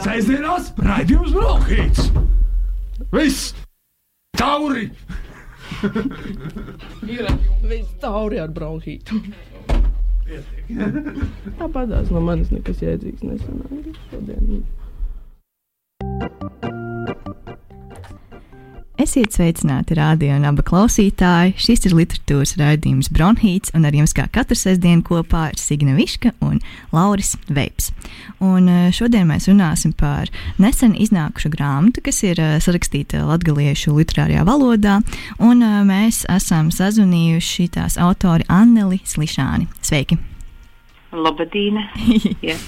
Sēžamās raidījums Brokhīts. Viss tauri! Viss tauri ar bronhītu. Tāpatās no manis nekas jēdzīgs nesanāca šodien. Esiet sveicināti radio un abu klausītāji. Šis ir literatūras raidījums Bronhīts, un ar jums kā katru sestdienu kopā ir Signa Viška un Lauris Veips. Un eh, šodien mēs runāsim par nesen iznākušu grāmatu, kas ir eh, sarakstīta latviešu literārajā valodā, un eh, mēs esam sazvanījuši tās autori Anneli Slišāni. Sveiki! Labadīna! yeah.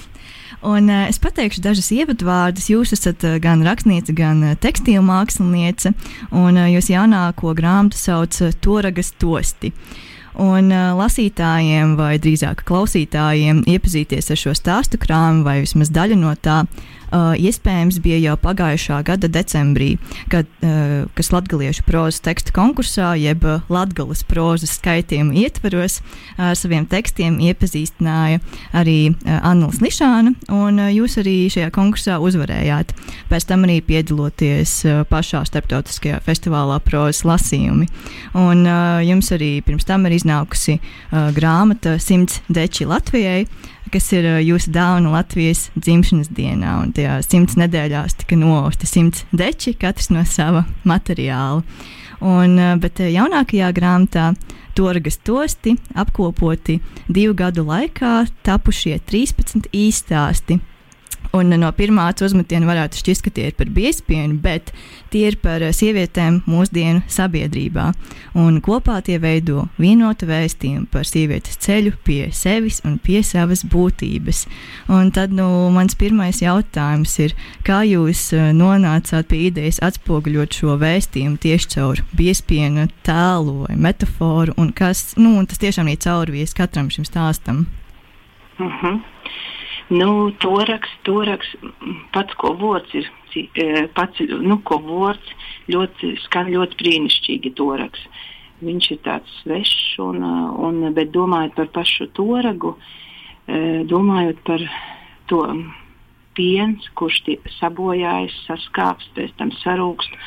Un, uh, es pateikšu dažus ievadvārdus. Jūs esat uh, gan rakstniece, gan uh, tekstīla māksliniece, un uh, jūs jaunāko grāmatu sauc uh, Toragas tosti. Un uh, lasītājiem, vai drīzāk klausītājiem, iepazīties ar šo stāstu krājumu, vai vismaz daļu no tā, uh, iespējams bija jau pagājušā gada decembrī, kad, uh, kas latgaliešu prozas tekstu konkursā, jeb latgalas prozas skaitījuma ietvaros, ar uh, saviem tekstiem iepazīstināja arī uh, Annuls Lišāna, un uh, jūs arī šajā konkursā uzvarējāt. Pēc tam arī piedaloties uh, pašā starptautiskajā festivālā prozas lasījumi. Un uh, jums arī pirms tam ir iznākusi uh, grāmata Simts deči Latvijai, kas ir jūsu dāvana Latvijas dzimšanas dienā. Un tajā simts nedēļās tika noausti simts deči, katrs no sava materiāla. Un, bet jaunākajā grāmatā Torgas tosti apkopoti divu gadu laikā tapušie 13 īstāsti Un no pirmā uzmetiena varētu šķist, ka tie ir par biespienu, bet tie ir par sievietēm mūsdienu sabiedrībā. Un kopā tie veido vienotu vēstījumu par sievietes ceļu pie sevis un pie savas būtības. Un tad nu, mans pirmais jautājums ir, kā jūs nonācāt pie idejas atspoguļot šo vēstījumu tieši caur biespienu tēlu vai metaforu, un kas nu, un tas tiešām ir caurvies katram šim stāstam? Uh mhm. -huh. Nu, toraks, toraks, pats ko vārds ir, e, pats, nu, ko vārds ļoti skan ļoti brīnišķīgi toraks. Viņš ir tāds svešs, un, un, bet domājot par pašu toragu, e, domājot par to piens, kurš sabojājas, saskāps, pēc tam sarūkst,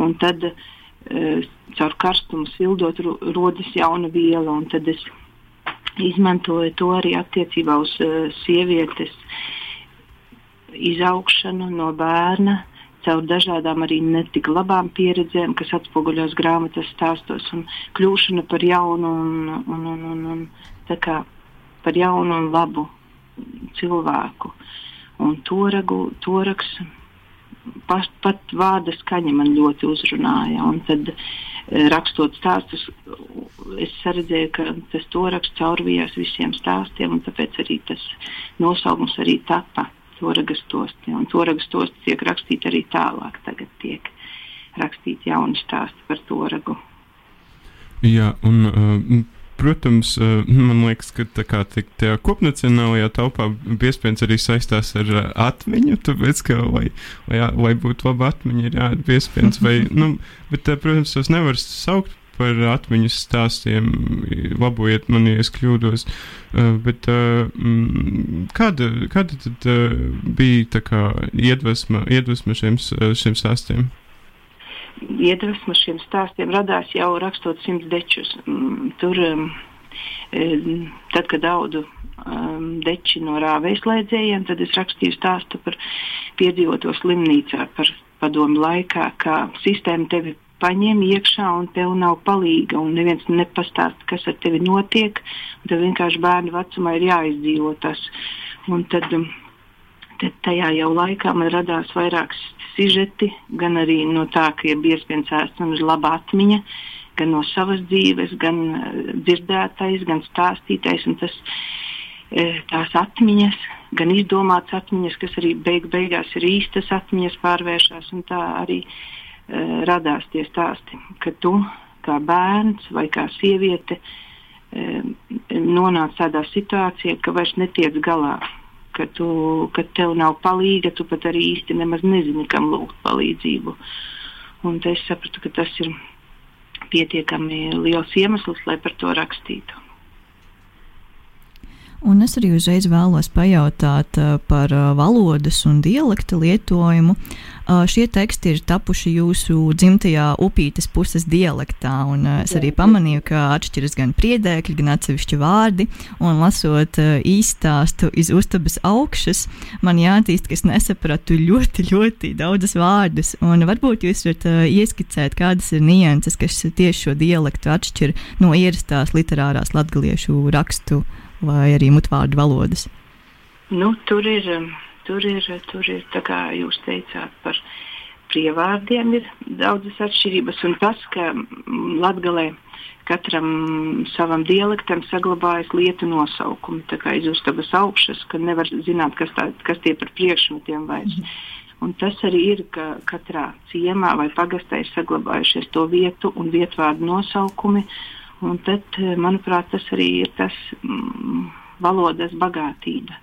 un tad uh, caur karstumu sildot rodas jauna viela, un tad es izmantoja to arī attiecībā uz uh, sievietes izaugšanu no bērna caur dažādām arī netik labām pieredzēm, kas atspoguļos grāmatas stāstos, un kļūšana par jaunu un, un, un, un, un kā, par jaunu un labu cilvēku. Un toragu, toraks, pat, pat vārda skaņa man ļoti uzrunāja. Un tad, uh, rakstot stāstus, es redzēju, ka tas to raksts caurvījās visiem stāstiem, un tāpēc arī tas nosaukums arī tapa toragas tosti. Un toragas tosti tiek rakstīti arī tālāk, tagad tiek rakstīti jauni stāsti par toragu. Jā, un uh, protams, uh, man liekas, ka tā kā tajā kopnacionālajā taupā piespiedu arī saistās ar uh, atmiņu, tāpēc, ka, lai, lai, lai būtu laba atmiņa, ir jāatbild piespiedu. Vai, nu, bet, protams, tos nevar saukt par atmiņu stāstiem. Labojiet mani, ja es kļūdos. Uh, bet, uh, kāda, kāda tad bija kā, iedvesma, iedvesma šiem, šiem stāstiem? Iedvesma šiem stāstiem radās jau rakstot simts dečus. Mm, tur, um, tad, kad audu um, deči no rāvēslēdzējiem, tad es rakstīju stāstu par piedzīvoto slimnīcā, par padomu laikā, kā sistēma tevi paņem iekšā un tev nav palīga, un neviens nepastāsta, kas ar tevi notiek. Tad vienkārši bērnu vecumā ir jāizdzīvo tas. Un tad, tad tajā jau laikā man radās vairākas sižeti, gan arī no tā, ka ir biespiens ēst un ir laba atmiņa, gan no savas dzīves, gan uh, dzirdētais, gan stāstītais. Tas, uh, tās atmiņas, gan izdomātas atmiņas, kas arī beig beigās ir īstas atmiņas, pārvēršas un tā arī uh, Eh, radās tie stāsti, ka tu kā bērns vai kā sieviete eh, nonāc tādā situācijā, ka vairs netiec galā, ka, tu, ka tev nav palīga, tu pat arī īsti nemaz nezini, kam lūgt palīdzību. Un es sapratu, ka tas ir pietiekami liels iemesls, lai par to rakstītu. Un es arī uzreiz vēlos pajautāt uh, par uh, valodas un dialekta lietojumu. Uh, šie teksti ir tapuši jūsu dzimtajā upītes puses dialektā, un es arī pamanīju, ka atšķiras gan priedēkļi, gan atsevišķi vārdi. Un lasot īstāstu iz uztabas augšas, man jāatzīst, ka es nesapratu ļoti, ļoti daudzas vārdus. Un varbūt jūs varat ieskicēt, kādas ir nianses, kas tieši šo dialektu atšķir no ierastās literārās latgaliešu rakstu vai arī mutvārdu valodas? Nu, tur ir, um, tur ir, tur ir, tā kā jūs teicāt, par prievārdiem ir daudzas atšķirības. Un tas, ka mm, latgalē katram savam dialektam saglabājas lietu nosaukumi. Tā kā iz uztabas augšas, ka nevar zināt, kas, tā, kas tie par priekšmetiem vairs. Un tas arī ir, ka katrā ciemā vai pagastā ir saglabājušies to vietu un vietvārdu nosaukumi. Uh, Un tad, eh, manuprāt, tas arī ir tas mm, valodas bagātība,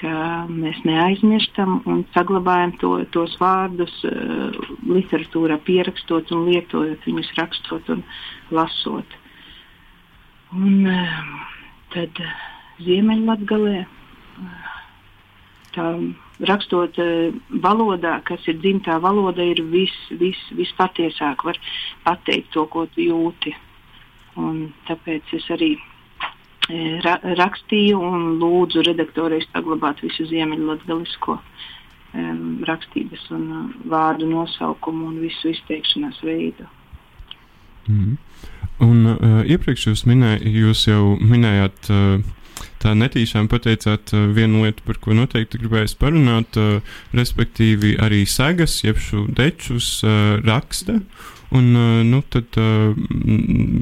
ka mēs neaizmirstam un saglabājam to, tos vārdus uh, literatūrā, pierakstot un lietojot viņus, rakstot un lasot. Un, uh, tad Ziemeļlatgalē tā rakstot uh, valodā, kas ir dzimtā valoda, ir vis, vis, vispatiesāk var pateikt to, ko tu jūti. Un tāpēc es arī e, ra rakstīju un lūdzu redaktorei saglabāt visu ziemeļlatgalisko um, rakstības un uh, vārdu nosaukumu un visu izteikšanās veidu. Mm. Un uh, iepriekš jūs, minēj, jūs jau minējāt, uh, tā netīšām pateicāt uh, vienu lietu, par ko noteikti gribējāt parunāt, uh, respektīvi arī segas, jeb šo dečus uh, raksta. Un, nu, tad,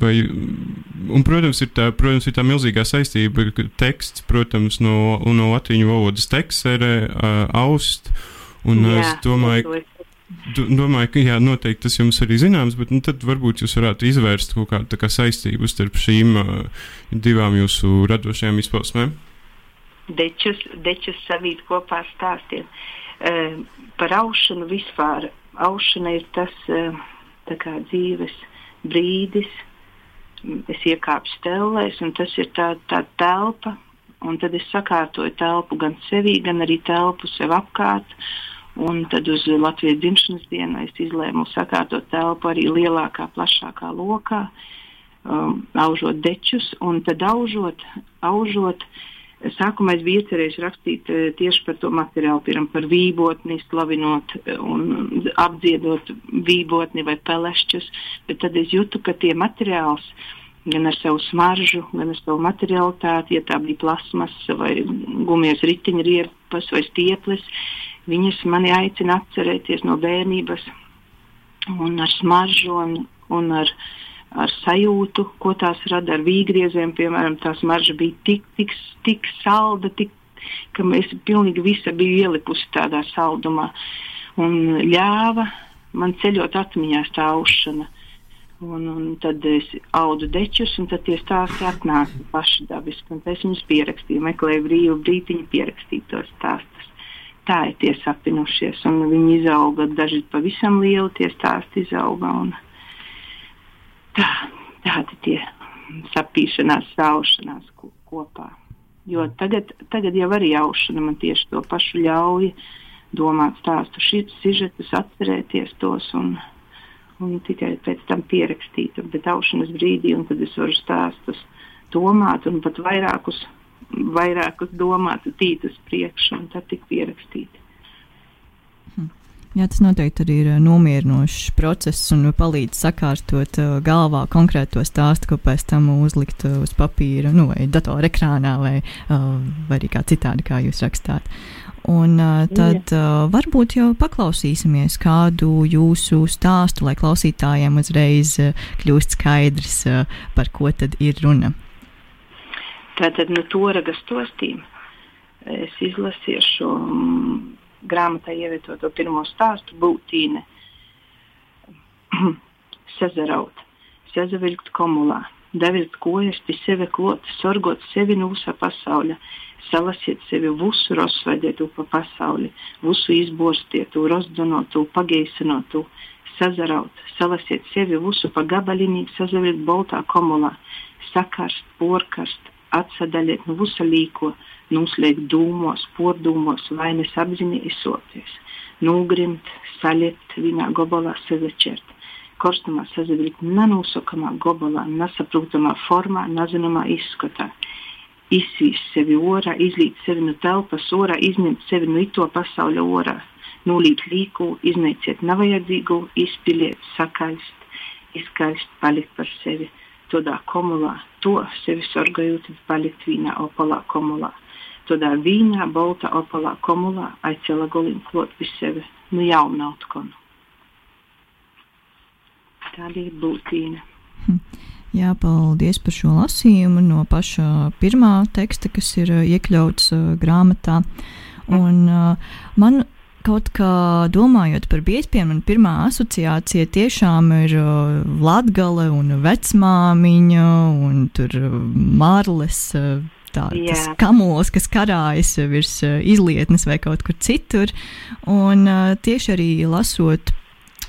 vai, un, protams, ir tā, protams, ir tā milzīgā saistība, ka teksts, protams, no, no latviešu valodas teksts ir aust. Un jā, es domāju, ka domāju, ka jā, noteikti tas jums arī zināms, bet nu, tad varbūt jūs varētu izvērst kaut kādu kā, saistību starp šīm uh, divām jūsu radošajām izpausmēm. Dečus, dečus savīt kopā stāstiem. Uh, par aušanu vispār. Aušana ir tas. Uh, kā dzīves brīdis. Es iekāpu stelēs, un tas ir tā, tā telpa. Un tad es sakārtoju telpu gan sevī, gan arī telpu sev apkārt. Un tad uz Latvijas dzimšanas dienu es izlēmu sakārtot telpu arī lielākā, plašākā lokā, um, aužot dečus. Un tad aužot, aužot Sākumā es biju iecerējis rakstīt uh, tieši par to materiālu, piemēram, par vībotni, slavinot eh, un apdziedot vībotni vai pelešķus, bet tad es jūtu, ka tie materiāls gan ar savu smaržu, gan ar savu materialitāti, ja tā bija plasmas vai gumijas riteņa riepas vai stieples, viņas mani aicina atcerēties no bērnības un ar smaržu un, un ar ar sajūtu, ko tās rada ar vīgrieziem. Piemēram, tā smarža bija tik, tik, tik salda, tik, ka es pilnīgi visu biju ielipusi tādā saldumā. Un ļāva man ceļot atmiņā tā aušana. Un, un tad es audu dečus, un tad tie stāsti atnāca paši dabiski. Es viņus pierakstīju, meklēju brīvu brīdiņu, pierakstīt tos stāstus. Tā ir tie sapinušies, un viņi izauga, daži pavisam lieli tie stāsti izauga. Un, tā, tādi tie sapīšanās, saušanās kopā. Jo tagad, tagad jau arī aušana man tieši to pašu ļauj domāt stāstu sižetus, atcerēties tos un, un tikai pēc tam pierakstīt. Bet aušanas brīdī, un tad es varu stāstus domāt un pat vairākus, vairākus domāt, tīt uz priekšu un tad tik pierakstīt. Jā, tas noteikti arī ir uh, nomierinošs process un palīdz sakārtot uh, galvā konkrēto stāstu, ko pēc tam uzlikt uh, uz papīra, nu, vai datora ekrānā, vai, uh, vai arī kā citādi, kā jūs rakstāt. Un uh, tad uh, varbūt jau paklausīsimies kādu jūsu stāstu, lai klausītājiem uzreiz uh, kļūst skaidrs, uh, par ko tad ir runa. Tātad no toragas tostīm es izlasīšu grāmatā ievietoto pirmo stāstu būtīne. Sezaraut, sezavilkt komulā, davilt kojas pie sevi klot, sorgot sevi nūsa pasauļa, salasiet sevi visu rozsvaidiet pa pasauli, visu izborstiet, rozdonot, pageisinot, sazaraut, salasiet sevi visu pa gabalinī, sazavilkt boltā komulā, sakarst, porkarst, atsadaļiet no visu līko, nuslēgt dūmos, pordūmos, vai nesapzinīsoties, nogrimt, saļiet vienā gobalā sazačert, korstumā sazavilkt nenūsokamā gobalā, nesaprotamā formā, nezināmā izskatā. Izsvīst sevi orā, izlīt sevi no telpas orā, izņemt sevi no ito pasaules orā, nulīt līku, iznīciet nevajadzīgu, izpiliet, sakaist, izskaist, palikt par sevi. Tādā komulā, to sevi sorgojot, palikt vīnā opalā komulā. Tādā vīnā, balta opalā komulā, aicela golim klot pie sevi, nu jau nav tkonu. Tāda ir būtīna. Hm. Jā, paldies par šo lasījumu no paša pirmā teksta, kas ir iekļauts uh, grāmatā. Un, uh, man kaut kā domājot par biezpiem, man pirmā asociācija tiešām ir uh, latgale un vecmāmiņa un tur mārles. Uh, tāds kamols, kas karājas virs uh, izlietnes vai kaut kur citur. Un uh, tieši arī lasot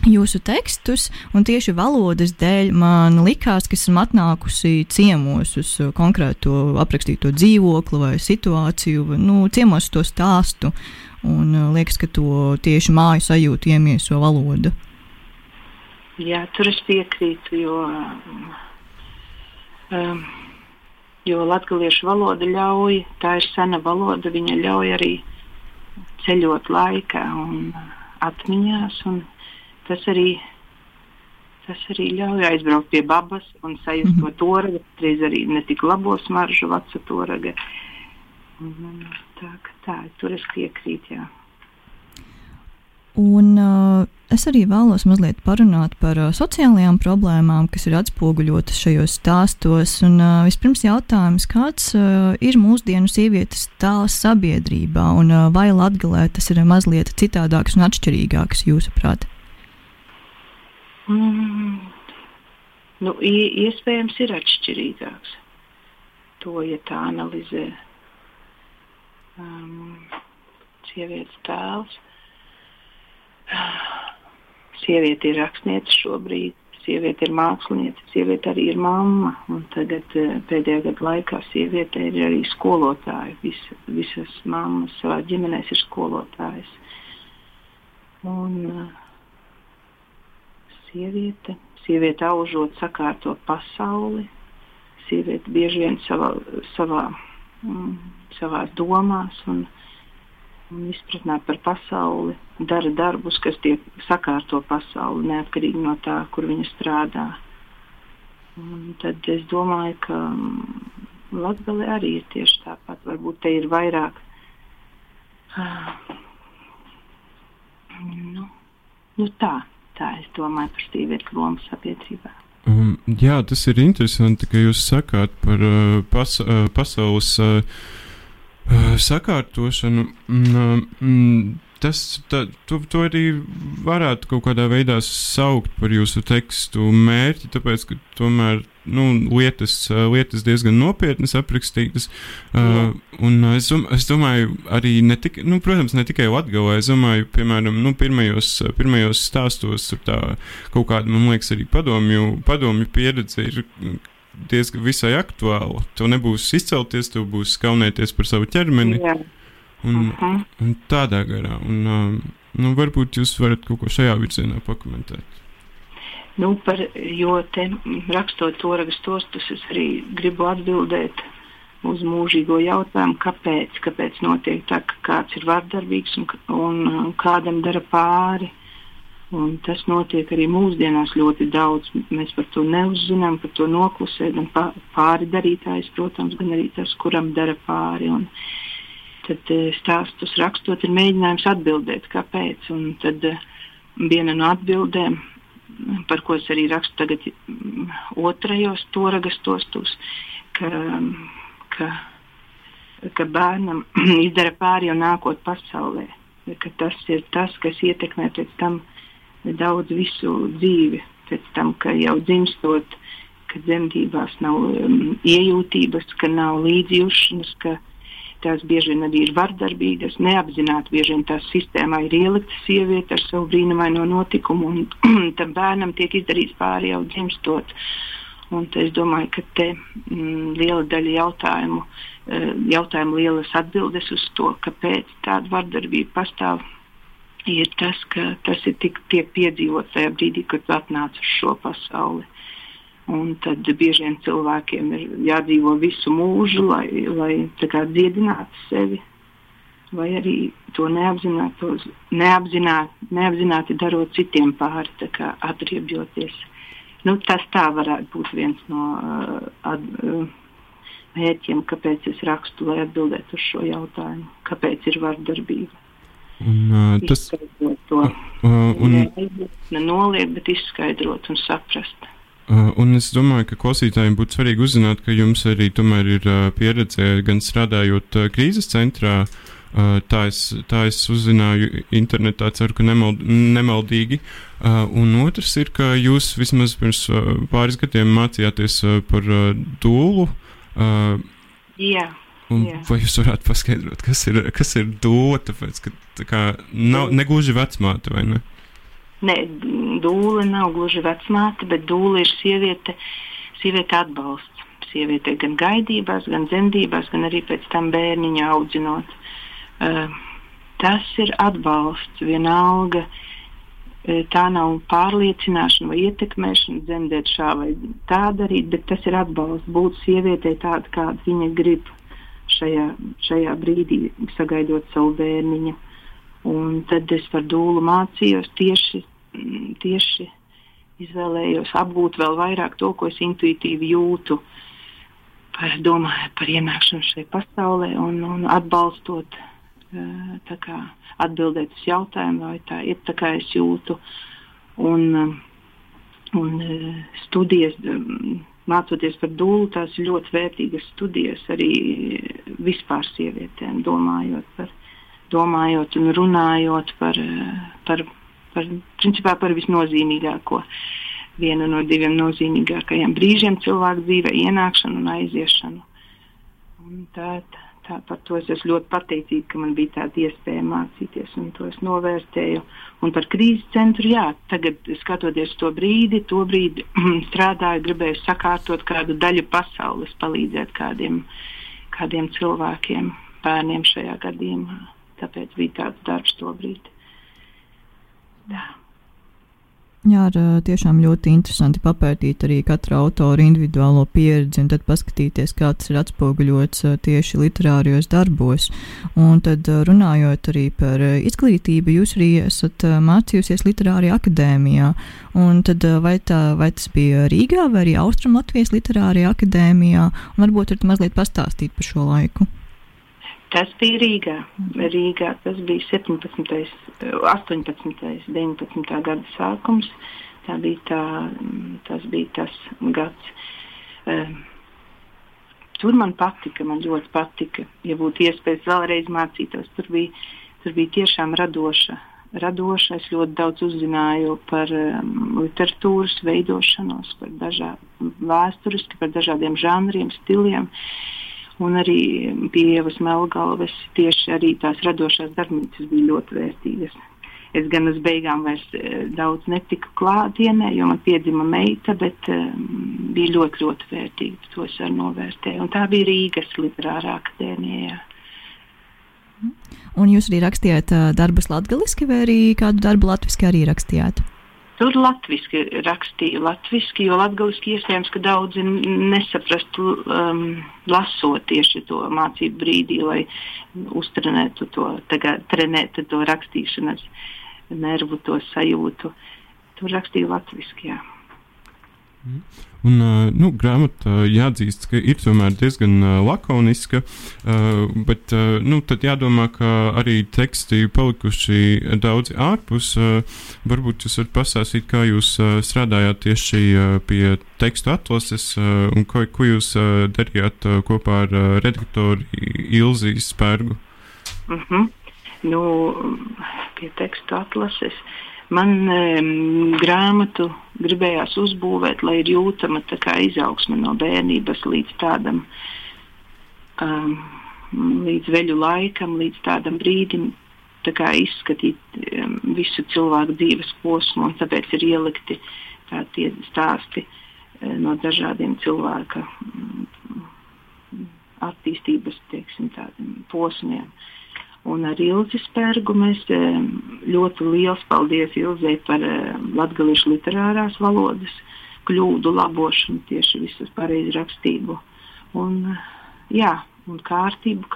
jūsu tekstus, un tieši valodas dēļ man likās, ka esmu atnākusi ciemos uz konkrēto aprakstīto dzīvokli vai situāciju, nu, ciemos to stāstu. Un liekas, ka to tieši māju sajūtu iemieso valoda. Jā, tur es piekrītu, jo, um, jo latviešu valoda ļauj, tā ir sena valoda, viņa ļauj arī ceļot laikā un atmiņās. Un tas arī, tas arī ļauj aizbraukt pie babas un sajust to toragu, reiz arī ne tik labo smaržu, veca toraga. Un, tā, tā, tur es piekrītu. Jā. Un, uh, es arī vēlos mazliet parunāt par uh, sociālajām problēmām, kas ir atspoguļotas šajos stāstos. Un, uh, vispirms jautājums, kāds uh, ir mūsdienu sievietes tēls sabiedrībā, un uh, vai Latvijā tas ir mazliet citādāks un atšķirīgāks, jūsuprāt? Mm, nu, iespējams, ir atšķirīgāks. To, ja tā analizē um, sievietes tēls. Sieviete ir rakstniece šobrīd, sieviete ir mākslinieca, sieviete arī ir mamma. Tagad uh, pēdējā gada laikā sieviete ir arī skolotāja. Vis, visas mammas savā ģimenē ir skolotājas. Un, uh, sieviete, sieviete aužot, sakārto pasauli. Sieviete bieži vien savā, savā mm, savā domās un, un izpratnē par pasauli, dara darbus, kas tiek sakārto pasauli, neatkarīgi no tā, kur viņa strādā. Un tad es domāju, ka mm, Latvija arī ir tieši tāpat. Varbūt te ir vairāk. Nu, nu tā, tā es domāju par sievietu lomu sabiedrībā. Um, jā, tas ir interesanti, ka jūs sakāt par uh, pas, uh, pasaules uh, uh, sakārtošanu. Mm, mm, tas, tā, to, to arī varētu kaut kādā veidā saukt par jūsu tekstu mērķi, tāpēc, ka tomēr nu, lietas, lietas diezgan nopietnas aprakstītas. Uh, es, es domāju, arī ne tik, nu, protams, ne tikai Latvijā, es domāju, piemēram, nu, pirmajos, pirmajos stāstos tā kaut kāda, man liekas, arī padomju, padomju pieredze ir diezgan visai aktuāla. Tev nebūs izcelties, tev būs kaunēties par savu ķermeni. Jā. Un, uh. -huh. un tādā garā. Un, um, nu, varbūt jūs varat kaut ko šajā virzienā pakomentēt. Nu, par, jo te rakstot to rakstostus, es arī gribu atbildēt uz mūžīgo jautājumu, kāpēc, kāpēc notiek tā, ka kāds ir vardarbīgs un, un, un kādam dara pāri. Un tas notiek arī mūsdienās ļoti daudz. Mēs par to neuzzinām, par to noklusējam. Pāri darītājs, protams, gan arī tas, kuram dara pāri. Un tad e, stāstus rakstot, ir mēģinājums atbildēt, kāpēc. Un tad e, viena no atbildēm, par ko es arī rakstu tagad otrajos toragas tostos, ka, ka, ka bērnam izdara pāri jau nākot pasaulē. Ka tas ir tas, kas ietekmē pēc tam daudz visu dzīvi. Pēc tam, ka jau dzimstot, ka dzemdībās nav um, iejūtības, ka nav līdzjūšanas, ka tās bieži vien arī ir vardarbīgas, neapzināti bieži vien tās sistēmā ir ielikta sieviete ar savu brīnumaino notikumu, un tam bērnam tiek izdarīts pāri jau dzimstot. Un es domāju, ka te mm, liela daļa jautājumu, uh, jautājumu lielas atbildes uz to, kāpēc tāda vardarbība pastāv, ir tas, ka tas ir tik tiek piedzīvots tajā brīdī, kad atnāc uz šo pasauli. Un tad bieži vien cilvēkiem ir jādzīvo visu mūžu, lai, lai dziedinātu sevi, vai arī to neapzināti, neapzināti darot citiem pāri, atriebjoties. Nu, tas tā varētu būt viens no uh, ad, uh, mērķiem, kāpēc es rakstu, lai atbildētu uz šo jautājumu, kāpēc ir vardarbība. Un, uh, tas ir to uh, un... nenoliegt, bet izskaidrot un saprast. Uh, un es domāju, ka klausītājiem būtu svarīgi uzzināt, ka jums arī ir uh, pieredze gan strādājot uh, krīzes centrā, uh, tā, es, tā es uzzināju internetā, ceru, ka nemald, nemaldīgi. Uh, un otrs ir, ka jūs vismaz pirms uh, pāris gadiem mācījāties uh, par uh, dūlu. Uh, Jā. Un Jā. vai jūs varētu paskaidrot, kas ir, kas ir dūle? Tāpēc, ka tā kā nav negluži vecmāte, vai ne? Nē, dūle nav gluži vecmāte, bet dūle ir sieviete, sieviete atbalsts. Sieviete gan gaidībās, gan dzemdībās, gan arī pēc tam bērniņu audzinot. Uh, tas ir atbalsts vienalga. Uh, tā nav pārliecināšana vai ietekmēšana, dzemdēt šā vai tā darīt, bet tas ir atbalsts būt sievietei tāda, kāda viņa grib šajā, šajā brīdī, sagaidot savu bērniņu. Un tad es par dūlu mācījos tieši, tieši izvēlējos apgūt vēl vairāk to, ko es intuitīvi jūtu. Par, domāju par ienākšanu šajā pasaulē un, un atbalstot, kā, atbildēt uz jautājumu, vai tā ir tā, kā es jūtu. Un, un studijas mācoties par dūlu, tās ļoti vērtīgas studijas arī vispār sievietēm, domājot par, domājot un runājot par, par, par, principā par visnozīmīgāko. Vienu no diviem nozīmīgākajiem brīžiem cilvēka dzīvē - ienākšanu un aiziešanu. Un tā, tā, par to es esmu ļoti pateicīga, ka man bija tāda iespēja mācīties, un to es novērtēju. Un par krīzes centru, jā, tagad skatoties to brīdi, to brīdi strādāju, gribēju sakārtot kādu daļu pasaules, palīdzēt kādiem, kādiem cilvēkiem, bērniem šajā gadījumā. Tāpēc bija tāds darbs to brīdi. Tā. Jā, ir tiešām ļoti interesanti papētīt arī katra autora individuālo pieredzi un tad paskatīties, kā tas ir atspoguļots tieši literārijos darbos. Un tad runājot arī par izglītību, jūs arī esat mācījusies literārijā akadēmijā. Un tad vai, tā, vai tas bija Rīgā vai arī Austrum Latvijas literārijā akadēmijā? Un varbūt varat mazliet pastāstīt par šo laiku. Tas bija Rīgā. Rīgā tas bija 17, 18, 19. gada sākums. Tā bija tā, tas bija tas gads. Uh, tur man patika, man ļoti patika. Ja būtu iespējas vēlreiz mācīties, tur bija, tur bija tiešām radoša. Radoša. Es ļoti daudz uzzināju par um, literatūras veidošanos, par dažādiem vēsturiski, par dažādiem žanriem, stiliem. Uh, un arī pie Ievas Melgalves tieši arī tās radošās darbnīcas bija ļoti vērtīgas. Es gan uz beigām vairs e, daudz netiku klātienē, jo man piedzima meita, bet um, bija ļoti, ļoti vērtīgi. To es arī novērtēju. Un tā bija Rīgas literārā akadēmija. Un jūs arī rakstījāt uh, darbus latviešu, vai arī kādu darbu latviešu arī rakstījāt? Tur latviešu rakstīju, latviski, jo latviešu iespējams, ka daudzi nesaprastu, um, lasot tieši to mācību brīdī, lai uztrenētu to, tagad, trenētu to rakstīšanas nervu, to sajūtu. Tur rakstīju latviešu. Mm. Un, nu, grāmata jāatzīst, ka ir tomēr diezgan lakoniska, bet nu, tad jādomā, ka arī teksti palikuši daudz ārpus. Varbūt jūs varat pastāstīt, kā jūs strādājāt tieši pie tekstu atlases un ko, ko jūs darījāt kopā ar redaktoru Ilzijas Spērgu. Mm -hmm. nu, pie tekstu atlases. Uh, Man um, grāmatu gribējās uzbūvēt, lai ir jūtama izaugsme no bērnības līdz tādam, um, līdz veļu laikam, līdz tādam brīdim, tā kā izskatīt um, visu cilvēku dzīves posmu, un tāpēc ir ielikti tādi stāsti no dažādiem cilvēka attīstības teiksim, posmiem. Un ar Ilzi Spērgu mēs ļoti liels paldies Ilzei par latgaliešu literārās valodas kļūdu labošanu, tieši visu pareizi rakstību. Un, jā, un kārtību,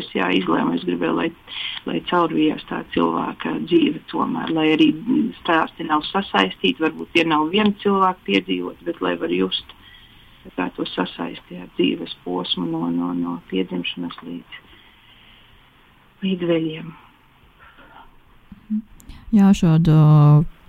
es jā, izlēmu. Es gribēju, lai, lai caurvījās tā cilvēka dzīve tomēr, lai arī stāsti nav sasaistīti, varbūt tie nav viena cilvēka piedzīvot, bet lai var just kā to sasaistīt ar dzīves posmu no, no, no piedzimšanas līdz, līdz veļiem. Jā, šāda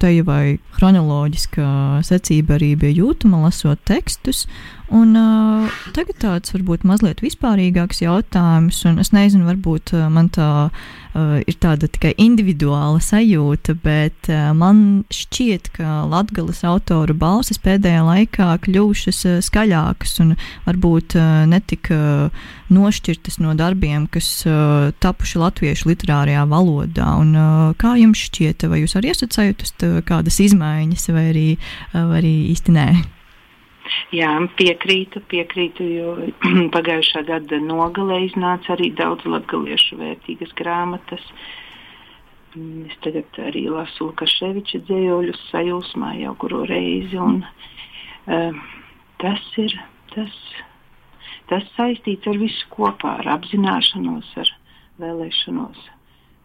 teja vai chronoloģiska secība arī bija jūtama lasot tekstus. Un, uh, tagad tāds varbūt mazliet vispārīgāks jautājums, un es nezinu, varbūt man tā uh, ir tāda tikai individuāla sajūta, bet uh, man šķiet, ka latgales autoru balsis pēdējā laikā kļuvušas uh, skaļākas un varbūt uh, netika uh, nošķirtas no darbiem, kas uh, tapuši latviešu literārajā valodā. Un, uh, kā jums šķiet, vai jūs arī esat sajūtas kādas izmaiņas, vai arī, uh, vai arī īsti nē? Jā, piekrītu, piekrītu, jo pagājušā gada nogalē iznāca arī daudz latgaliešu vērtīgas grāmatas. Mm, es tagad arī lasu Lukaševiča dzējoļus sajūsmā jau kuru reizi, un uh, tas ir, tas, tas saistīts ar visu kopā, ar apzināšanos, ar vēlēšanos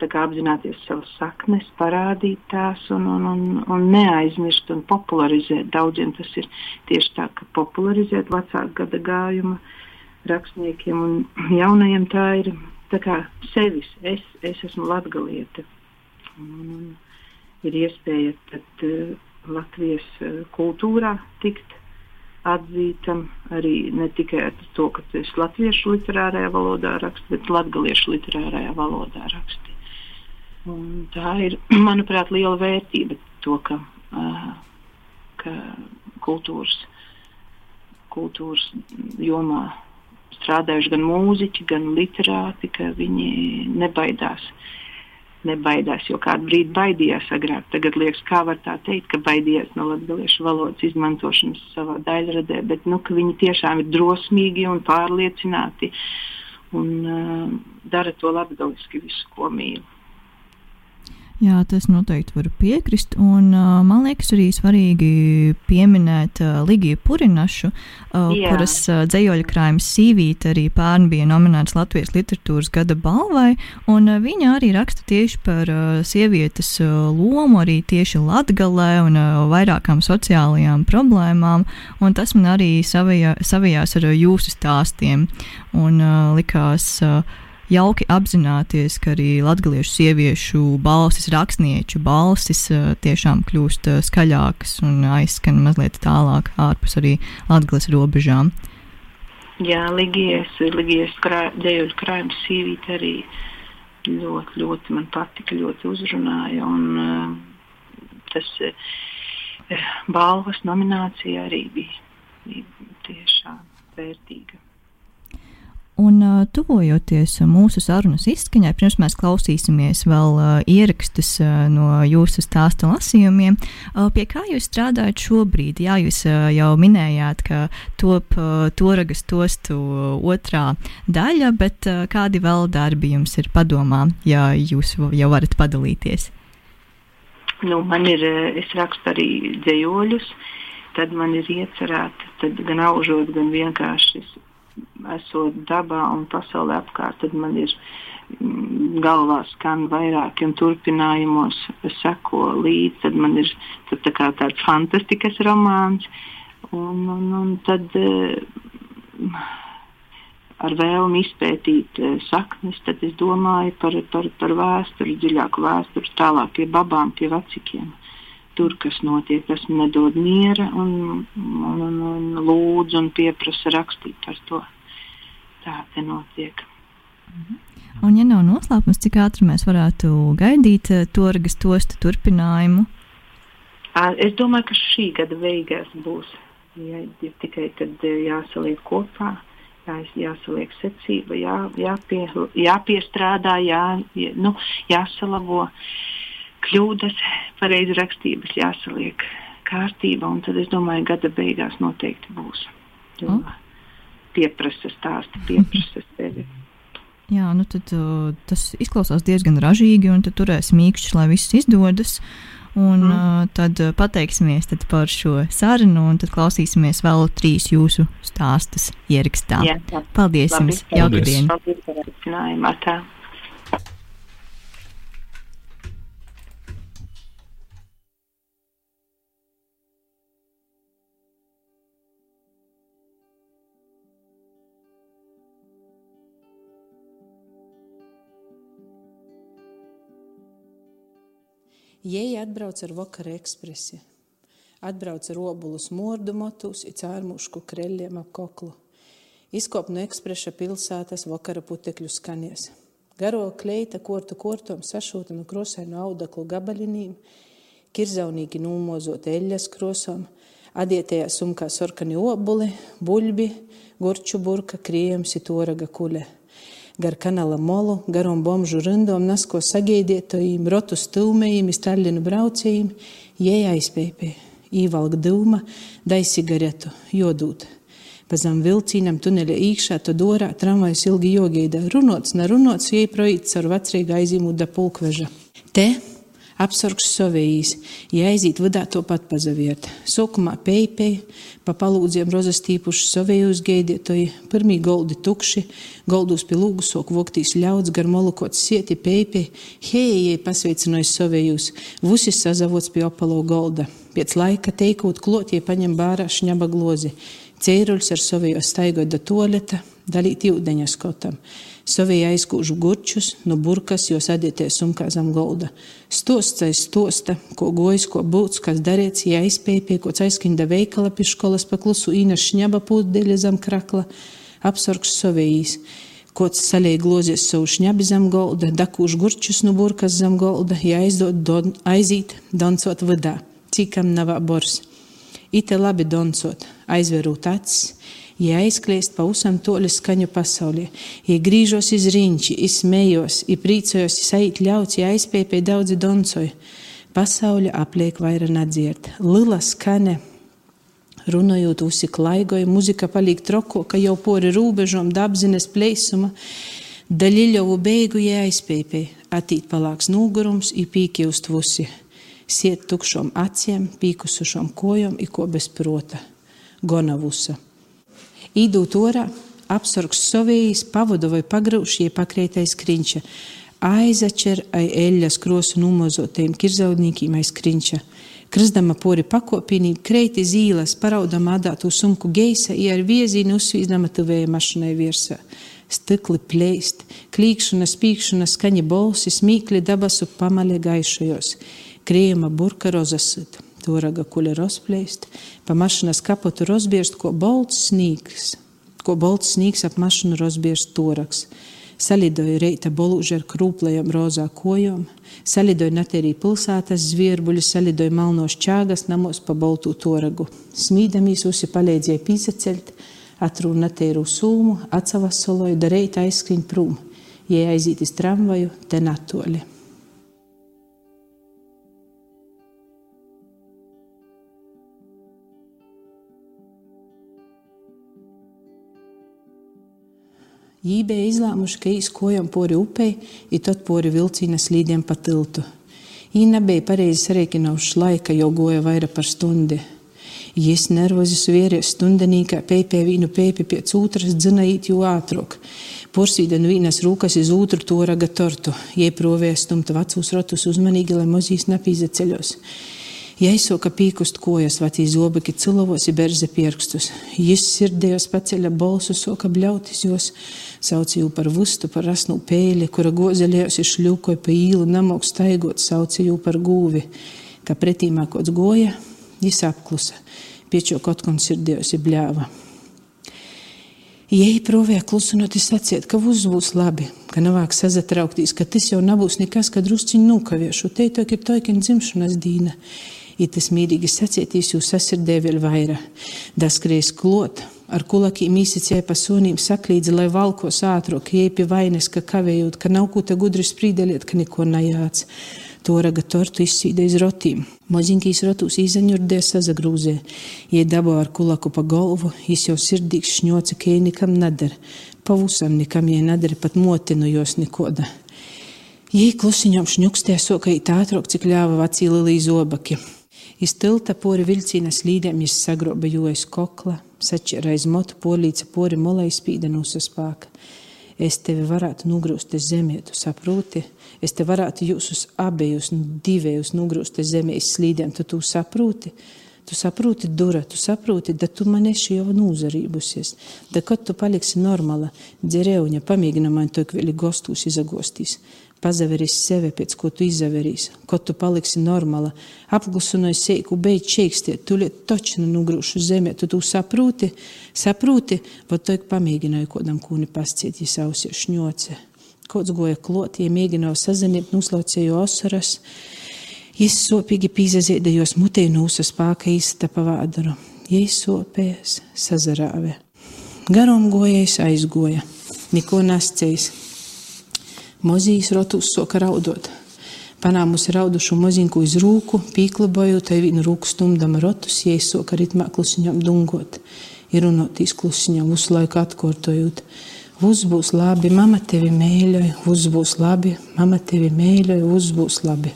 apzināties savas saknes, parādīt tās un, un, un, un neaizmirst un popularizēt. Daudziem tas ir tieši tā, ka popularizēt vecāku gada gājuma rakstniekiem un jaunajiem tā ir tā kā sevis. Es, es esmu latgalieta. Un, un ir iespēja tad, uh, Latvijas uh, kultūrā tikt atzītam arī ne tikai ar to, ka es latviešu literārajā valodā rakstu, bet latgaliešu literārajā valodā rakstu. Un tā ir, manuprāt, liela vērtība, to, ka, uh, ka kultūras, kultūras jomā strādājuši gan mūziķi, gan literāti, ka viņi nebaidās. Nebaidās, jo kādu brīdi baidījās agrāk. Tagad liekas, kā var tā teikt, ka baidījās no latviešu valodas izmantošanas savā daļradē, bet nu, viņi tiešām ir drosmīgi un pārliecināti un uh, dara to latviski visu, ko mīl. Jā, tas noteikti var piekrist. Un, uh, man liekas, arī svarīgi pieminēt uh, Ligiju Purinašu, uh, Jā. kuras uh, dzējoļa krājuma sīvīte arī pērn bija nominēts Latvijas literatūras gada balvai. Un, uh, viņa arī raksta tieši par uh, sievietes uh, lomu arī tieši Latgalē un uh, vairākām sociālajām problēmām. Un tas man arī savajā, savajās ar jūsu stāstiem un uh, likās. Uh, jauki apzināties, ka arī latviešu sieviešu balsis, rakstnieču balsis eh, tiešām kļūst eh, skaļākas un aizskan mazliet tālāk ārpus arī Latvijas robežām. Jā, Ligijas, Ligijas krā, dēļu krājuma sīvīte arī ļoti, ļoti man patika, ļoti uzrunāja. Un, uh, tas balvas nominācija arī bija, bija tiešām vērtīga. Un uh, tuvojoties mūsu sarunas izskaņai, pirms mēs klausīsimies vēl uh, ierakstus uh, no jūsu stāstu lasījumiem, uh, pie kā jūs strādājat šobrīd? Jā, jūs uh, jau minējāt, ka top uh, toragas tostu otrā daļa, bet uh, kādi vēl darbi jums ir padomā, ja jūs jau varat padalīties? Nu, man ir, es rakstu arī dzējoļus, tad man ir iecerēta gan aužot, gan vienkārši esot dabā un pasaulē apkārt, tad man ir mm, galvā skan vairāki un turpinājumos seko līdzi. Tad man ir tad tā kā tāds fantastikas romāns. Un, un, un tad uh, ar vēlmi izpētīt uh, saknes, tad es domāju par, par, par vēsturi, dziļāku vēsturi, tālāk pie babām, pie vecikiem. Tur, kas notiek, tas man nedod miera un, un, un, un lūdzu un pieprasa rakstīt par to tā te notiek. Mhm. Un, ja nav noslēpums, cik ātri mēs varētu gaidīt uh, torgas tostu turpinājumu? Es domāju, ka šī gada beigās būs. Ja, ja tikai tad jāsaliek kopā, jā, jāsaliek secība, jā, jāpie, jāpiestrādā, jā, jā, nu, jāsalabo kļūdas, pareizi rakstības jāsaliek kārtība, un tad es domāju, gada beigās noteikti būs. Jo Oh. pieprasa stāsti, pieprasa sevi. Jā, nu tad uh, tas izklausās diezgan ražīgi, un tad turēs mīkšķus, lai viss izdodas. Un mm. uh, tad uh, pateiksimies tad par šo sarunu, un tad klausīsimies vēl trīs jūsu stāstus ierakstā. Jā, jā. Paldies Labi. jums! Jauka Paldies. diena! Paldies par aicinājumu. Jēja atbrauc ar vakara ekspresi. Atbrauc ar obulu smordu motus, it cārmušku kreļiem ap koklu. Izkop no ekspresa pilsētas vakara putekļu skanies. Garo kleita kortu kortom sašūta no krosainu audaklu gabalinīm, kirzaunīgi nūmozot eļas krosām, adietējā sumkā sorkani obuli, buļbi, gorču burka, krījums, itoraga kuļa gar kanāla molu, garom bomžu rindom, nasko sagaidietājiem, rotu stūmējiem, staļinu braucējiem, jēja aizpēpē, īvalg dūma, dai cigaretu, jodūt. Pazem vilcīnam tuneļa īkšā, to dorā tramvajs ilgi jogaida. Runots, nerunots, jēja projīts ar vecrīga aizīmūda pulkveža. Te apsargs savējīs, ja aiziet vadā to pat pazaviert. Sokumā peipei, pa palūdziem rozas tīpuši savējus geidietoji, pirmī goldi tukši, goldus pie lūgu sok voktīs ļauds, gar molukots sieti peipei, hējai pasveicinojis savējus, vusis sazavots pie opalo golda. Pēc laika teikot klotie paņem bārā šņaba glozi, ceiruļs ar savējos staigot da toaleta, dalīt jūdeņa skotam. Savēji aizkūžu gurčus, no burkas, jo sadieties sumkā zem golda. Stosts aiz stosta, ko gojas, ko būts, kas darīts, ja aizspēja pie kods aizskinda veikala pie skolas paklusu īna šņaba pūdeļa zem krakla, apsargs savējīs. Kods salēja glozies savu šņabi zem golda, dakūž gurčus no burkas zem golda, ja aizdod don, aizīt, doncot vadā, cikam nav bors. Ite labi doncot, aizverūt acis, Ja aizkliest pa usam toļu skaņu pasaulē, ja grīžos iz riņķi, izsmējos, ja priecājos, ja sajūt ļauts, ja aizspēja pie daudzi doncoju, pasaule apliek vaira nadziert. Lila skane, runājot usi klaigoja, muzika paliek troko, ka jau pori rūbežom dabzines pleisuma, daļiļovu beigu pie, attīt palāks nūgurums, uz tvusi, siet tukšom aciem, pīkusušom kojom, i ko bez prota, gonavusa. Īdūt orā, apsargs savējīs, pavadu vai pagrauš, jie pakrētais krinča. Aizačer ai eļas krosu numozotiem kirzaudnīkiem aiz krinča. Kristama pori pakopinī, kreiti zīles, paraudama adātu sumku geisa, ja ar viezīnu uzsvīdama tuvēja mašinai virsā. Stikli plēst, klīkšana, spīkšana, skaņa bolsi, smīkli dabasu pamaļa gaišajos. Krējuma burka rozasita toraga kuļa rozplēst, pa mašinas kapotu rozbierst, ko bolts snīgs, ko bolts snīgs ap mašinu rozbierst toraks. Salidoja reita bolūži ar krūplajām rozā kojām, salidoja natērī pilsētas zvierbuļi, salidoja malnos čāgas namos pa boltū toragu. Smīdamīs usi palīdzēja pīsaceļt, atrū natēru sūmu, atsavasoloju, da reita aizskrien prūm, jie aizītis tramvaju, te natoli. Jī bija izlēmuši, ka īs kojam pori upei, i tad pori vilcīna slīdiem pa tiltu. Jī nebija pareizi sarēķinājuši laika, jo goja vaira par stundi. Jis nervozi svieries stundenīkā peipē vīnu peipi pēc otras dzinājīt jū ātruk. Porsīden vīnas rūkas iz otru toraga tortu, jie provēja stumta vecūs rotus uzmanīgi, lai mozīs napīza ceļos. Jaisoka pīkust kojas, vecī zobaki cilovos i berze pierkstus. Jis sirdējos paceļa balsu, soka bļautis jos, saucīju par vustu, par rasnu pēli, kura gozelējos i šļūkoja pa īlu namok staigot, saucīju par gūvi. Kā pretīmā kods goja, jis apklusa, piečo kaut kon sirdējos bļāva. Jei provēja klusinot, sacīt, ka viss būs labi, ka navāk sazatrauktīs, ka tas jau nebūs nekas, ka drusciņi nūkaviešu. Te ir toikin dzimšanas dīna. I tas mīrīgi sacītīs jūs sasirdē vēl vaira. Daskrēs klot, ar kulakiem īsicēja pa sonīm saklīdzi, lai valkos ātrāk, jei pie vainas, ka kavējot, ka nav ko te gudri sprīdeliet, ka neko najāc. toraga tortu izsīda iz rotīm. Moziņkīs rotus īzaņurdē sazagrūzē, jie dabo ar kulaku pa galvu, jis jau sirdīgs šņoca, ka jie nikam nedara, pavusam nikam jie nedara, pat motinu jos nikoda. Jī klusiņām šņukstē soka it ātrāk, cik ļāva vecī lilī zobaki. Iz tilta pori vilcīna slīdēm jis sagroba jojas kokla, sačera aiz motu polīca pori molai spīdenūsa spāka. Es tevi varētu nugrūst uz zemē, tu saproti? Es te varētu jūsus abejus, divējus nugrūst uz zemē, slīdēm, tu tu saproti? Tu saproti, dura, tu saproti, da tu man esi jau nūzarībusies. Da kad tu paliksi normāla, dzerēuņa, pamēģina man to kveli gostūs izagostīs pazaveris sevi, pēc ko tu izzaverīs, ko tu paliksi normāla, apklusunoji seiku, beidz čeikstiet, tu liet točnu nugrūšu zemē, tu tu saprūti, saprūti, vot to ik pamēģināju kodam kūni pasciet, ja sausie šņoce. Kods goja klot, ja mēģināju saziniet, nuslaucēju osaras, Jis sopīgi pīzazēdējos mutē nūsas pāka īsta pavādaru. Jis sopējas, sazarāve. Garom gojais aizgoja, neko nascējis. Mozīs rotus soka raudot. Panāmusi raudušu moziņku uz rūku, pīklaboju, tai vienu rūku stumdama rotus, jai soka ritmā klusiņam dungot. Ir runotīs klusiņam visu laiku atkārtojot. Uz būs labi, mama tevi mēļoja, uz būs labi, mama tevi mēļoja, uz būs labi.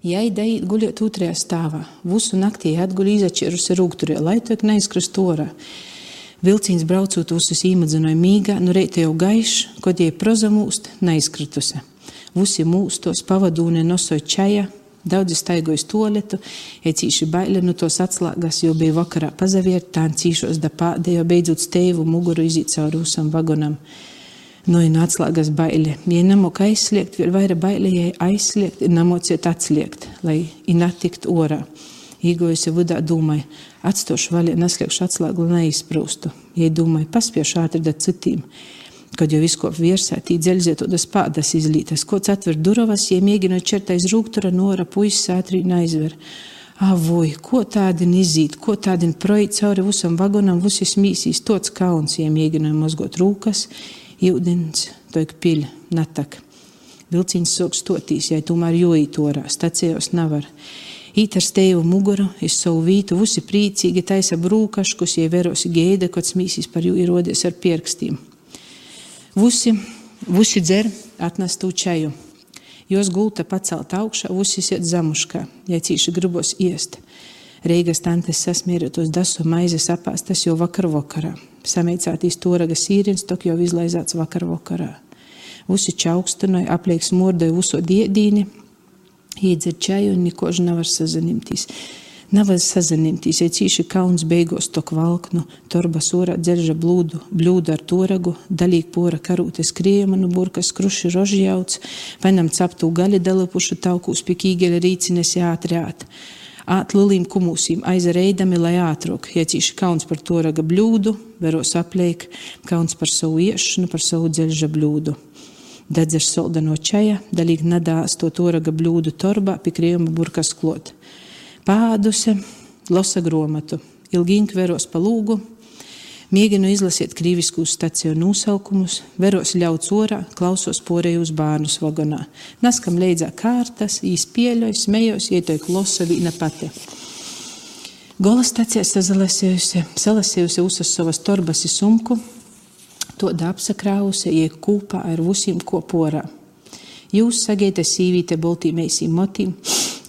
Jai dēļ guļot otrajā stāvā, visu naktī atguļ izačērusi rūgturē, lai to neizkrist orā. Vilcīns braucot uz īmadzinoja mīgā, nu reite jau gaišs, kod jai prozamūst, neizkritusi. Vusi mūstos pavadūne nosoja čaja, daudzi staigoja toaletu, ecīši baili no tos atslēgas, jo bija vakarā pazaviert, tā cīšos da pādējo beidzot steivu muguru izīt caur rūsam vagonam. No ir atslēgas baili. Ja nemok aizsliegt, vēl vairāk baili, ja aizsliegt, ir nemociet atslēgt, lai ir natikt orā. Īgojusi vidā domāja, atstošu vaļā, neslēgšu atslēgu, lai neizprūstu. Ja domāja, paspiešu ātri da citiem. Kad jau visko virsā, tī dzelziet odas pādas izlītas, kods atver durovas, ja mēģina čertais rūgtura nora, puisis ātri neizver. Avoj, ko tādin izīt, ko tādin projīt cauri visam vagonam, visis mīsīs, tots kauns, ja mēģināja mozgot rūkas, Jūdens, toik piļ, natak. Vilciņš sok stotīs, ja tomēr joīt orā, stacijos nevar. Īt ar steju muguru, es savu vītu, visi prīcīgi taisa brūkaškus, ja verosi geida, kad smīsīs par jū ierodies ar pierkstīm. Vusi, vusi dzer atnestu čaju. Jos gulta pacelt augšā, vusi iet zamuškā, ja cīši gribos iest. Reigas tantes sasmierotos dasu maizes apāstas jau vakar vakarā. Sameicātīs toraga sīrins, tok jau izlaizāts vakar vakarā. Usi čaukstanoja, aplieks mordoja uso diedīni, iedzer čaju un nikož nevar sazanimtīs. Nevar sazanimtīs, ja cīši kauns beigos tok valknu, torba sūrā dzerža blūdu, bļūdu ar toragu, dalīgi pora karūtes kriemanu, burkas kruši rožjauts, vainam captū gali dalapušu taukūs pikīgeli rīcines jāatriāt atlilīm kumūsīm aizareidami, lai ātrāk iecīši kauns par to raga bļūdu, veros apliek, kauns par savu iešanu, par savu dzeļža bļūdu. Dedzer solda no čaja, dalīgi nadās to toraga bļūdu torbā, pie krievuma burkas klot. Pāduse, losa gromatu, ilgīgi veros pa lūgu, Mēģinu izlasīt krīvisku staciju nosaukumus, veros ļauts orā, klausos porējus bērnus vagonā. Naskam leidzā kārtas, īs pieļauj, smējos, ietoju klosa vīna pati. Gola stacijā sazalasējusi, salasējusi uzas savas torbas sumku, to apsakrāvusi, iek kūpā ar vusim koporā. Jūs sagēta sīvīte boltīmēsīm motīm,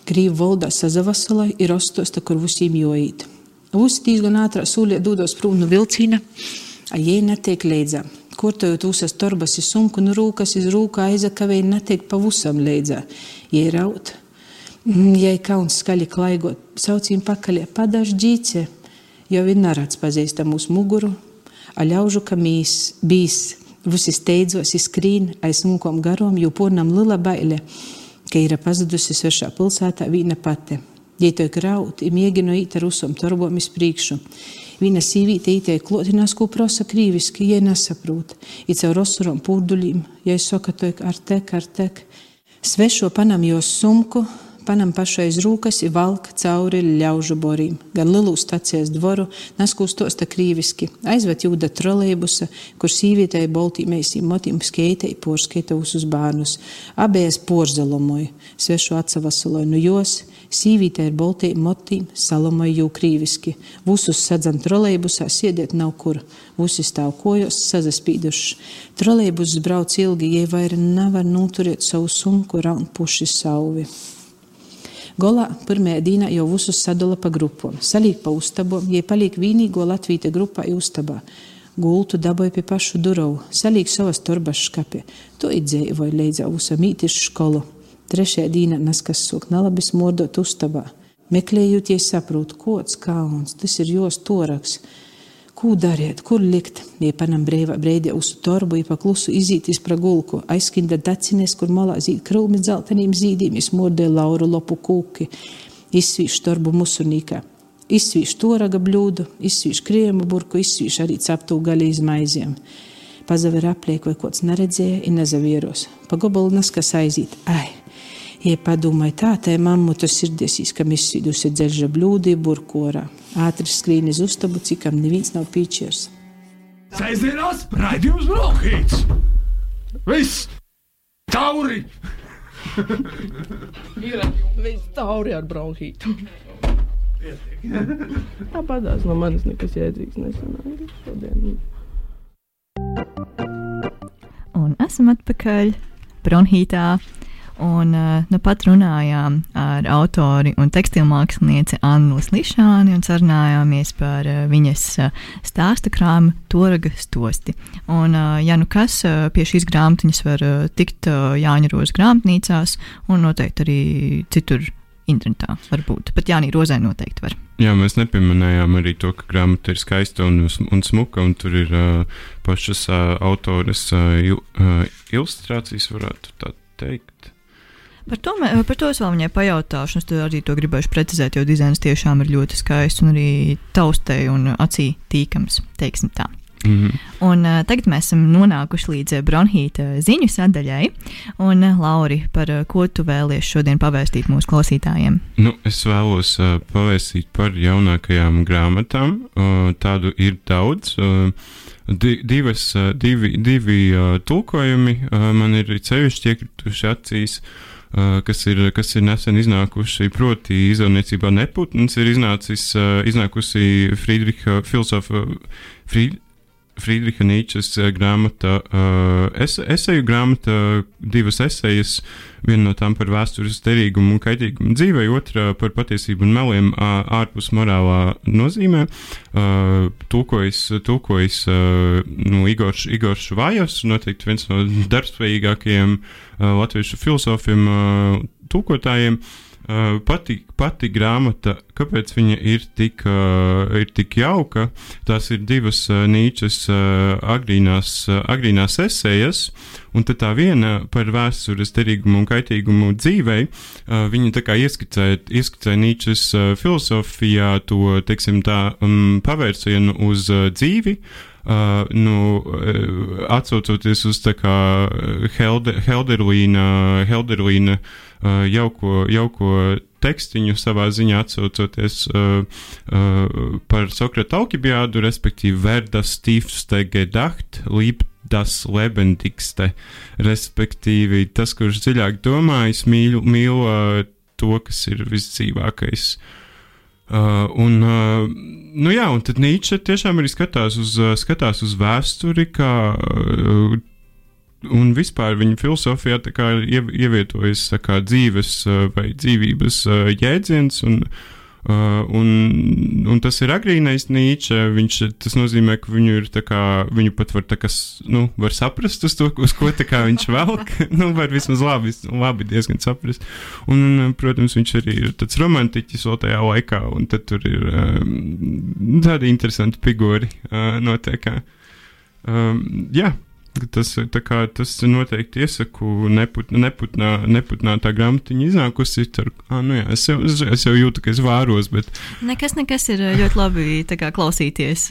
krīvu valdā sazavasalai ir ostosta, kur vusim joīt. Visi diezgan ātrā sūļā dodos prom no vilciena, a jai netiek leidzā. Kortojot uzas torbas iz sumku, nu rūkas iz rūkā aizakavēja netiek pavusam leidzā. Jai raut, mm, jai kauns skaļi klaigot, saucīm pakaļ, padaž džīce, jo viņi narāds pazīsta mūsu muguru, a ļaužu, ka mīs bijis, visi steidzos, izskrīn aiz mūkom garom, jo pornam lila baile, ka ir pazudusi svešā pilsētā vīna pati. Jei to kraut, ir mēģinu īt ar usom torbom iz priekšu. Viena sīvīte ītei klotinās, ko prosa krīviski, jai nesaprūt. Ir caur rosurom pūduļiem, jai saka to ar tek, ar tek. Svešo panam jos sumku, panam pašais rūkas ir valka cauri ļaužu borīm, gan lielu stacijas dvoru, naskūs tosta krīviski, aizvet jūda trolejbusa, kur sīvietei boltīmēsim motim skeitei porskaita uz bērnus, abējas porzalomoju, svešu atsavasaloju nu jos, Sīvītē ir boltī motīm, salamoja jū krīviski. Vusus sadzam trolejbusā, siediet nav kur. Vusi stāv kojos, sazaspīduši. Trolejbus brauc ilgi, jai vaira nevar noturēt savu sunku raun puši sauvi. Golā pirmajā dīnā jau visus sadala pa grupām. Salīk pa uztabom, jai paliek vienīgo Latvīte grupā uztabā. Gultu dabūja pie pašu durvju, salīk savas torbas škapē. To idzēja līdz ausam ītišu skolu. Trešajā dīnā neskas sūk nalabis mordot uztabā. Meklējot, saprot, kods kauns, tas ir jos toraks. Ko dariet, kur likt? Iepanam brīdī uz torbu, ja paklusu izītis pra gulku, aizskinda dacines, kur malā zīd krūmi dzeltenīm zīdīm, izmordē lauru lopu kūki, izsvīš torbu musunīkā. Izsvīš toraga bļūdu, izsvīš kriemu burku, izsvīš arī captu gaļu izmaiziem. Pazaver apliek, vai kods neredzēja, ir nezavieros. Pa gobalu naskas aizīt. Ai! Ja padomāju, tā tā mammuta sirdies, kam izsvidusi dzelža blūdi burkorā. Ātri skrīn uz uztabu, cikam neviens nav pīčiers. Sēdzienās raidījums Brokhīts! Viss! Tauri! Ir viss tauri ar bronhītu. Tāpatās no manis nekas jēdzīgs nesanāca šodien. Un esam atpakaļ Bronhītā. Un uh, nu pat runājām ar autori un tekstilmākslinieci Annu Slišāni un sarunājāmies par uh, viņas uh, stāstu krāmu Toraga stosti. Un, ja nu kas pie šīs grāmatiņas var tikt Jāņaros grāmatnīcās un noteikti arī citur internetā varbūt. Pat Jānī Rozē noteikti var. Jā, mēs nepieminējām arī to, ka grāmata ir skaista un, un smuka, un tur ir uh, pašas uh, autores uh, il, uh, ilustrācijas, varētu tā teikt. Par to, par to es vēl viņai pajautāšu. Es arī to gribēju precizēt, jo dizains tiešām ir ļoti skaists un arī taustē un acī tīkams, teiksim tā. Mm -hmm. Un, uh, tagad mēs esam nonākuši līdz bronhīta ziņu sadaļai. Un, uh, Lauri, par uh, ko tu vēlies šodien pavēstīt mūsu klausītājiem? Nu, es vēlos uh, pavēstīt par jaunākajām grāmatām. Uh, tādu ir daudz. Uh, di divas, uh, divi divi uh, tulkojumi uh, man ir sevišķi iekrituši acīs. Uh, Uh, kas ir, kas ir nesen iznākuši. Proti, izdevniecībā Neputns ir iznācis, uh, iznākusi Friedricha filozofa. Fried, Friedricha Nīčes grāmata, uh, es, eseju grāmata, divas esejas, viena no tām par vēstures derīgumu un kaitīgumu dzīvē, otra par patiesību un meliem ārpus morālā nozīmē. Tulkojas uh, nu, Igors, Igors Vājos, noteikti viens no darbspējīgākajiem latviešu filozofiem, tulkotājiem. Uh, Uh, pati, pati grāmata, kāpēc viņa ir tik, uh, ir tik jauka, tās ir divas Nīčes uh, agrīnās, agrīnās esejas, un tā viena par vēstures derīgumu un kaitīgumu dzīvei, viņa tā kā ieskicē, ieskicē Nīčes uh, filozofijā to, teiksim tā, um, pavērsienu uz dzīvi, Uh, nu, uh, atcaucoties uz tā kā Helder, Helderlīna, Helderlīna uh, jauko, jauko tekstiņu savā ziņā atsaucoties uh, uh, par Sokrata Alkibiādu, respektīvi Verdas Stīfste Gedacht, Līp das lebendigste, respektīvi tas, kurš dziļāk domājis, mīl, mīl uh, to, kas ir visdzīvākais. Uh, Uh, un, uh, nu jā, un tad Nīčs tiešām arī skatās uz, uh, skatās uz vēsturi, kā, uh, un vispār viņa filozofijā ievietojas kā dzīves uh, vai dzīvības uh, jēdziens. Un, uh, un, un tas ir agrīnais Nīčs. Viņš, tas nozīmē, ka viņu, kā, viņu pat var, kā, nu, var saprast, to, uz ko viņš velk. nu, var vismaz labi, labi diezgan saprast. Un, protams, viņš arī ir tāds romantiķis vēl tajā laikā, un tur ir um, tādi interesanti figūri uh, notiek. Um, jā, Tas, kā, tas noteikti iesaku neput, neputnā, neputnā tā grāmatiņa iznākusi. Ar, ah, nu jā, es, jau, es jau jūtu, ka es vāros, bet. Nekas, nekas ir ļoti labi kā, klausīties,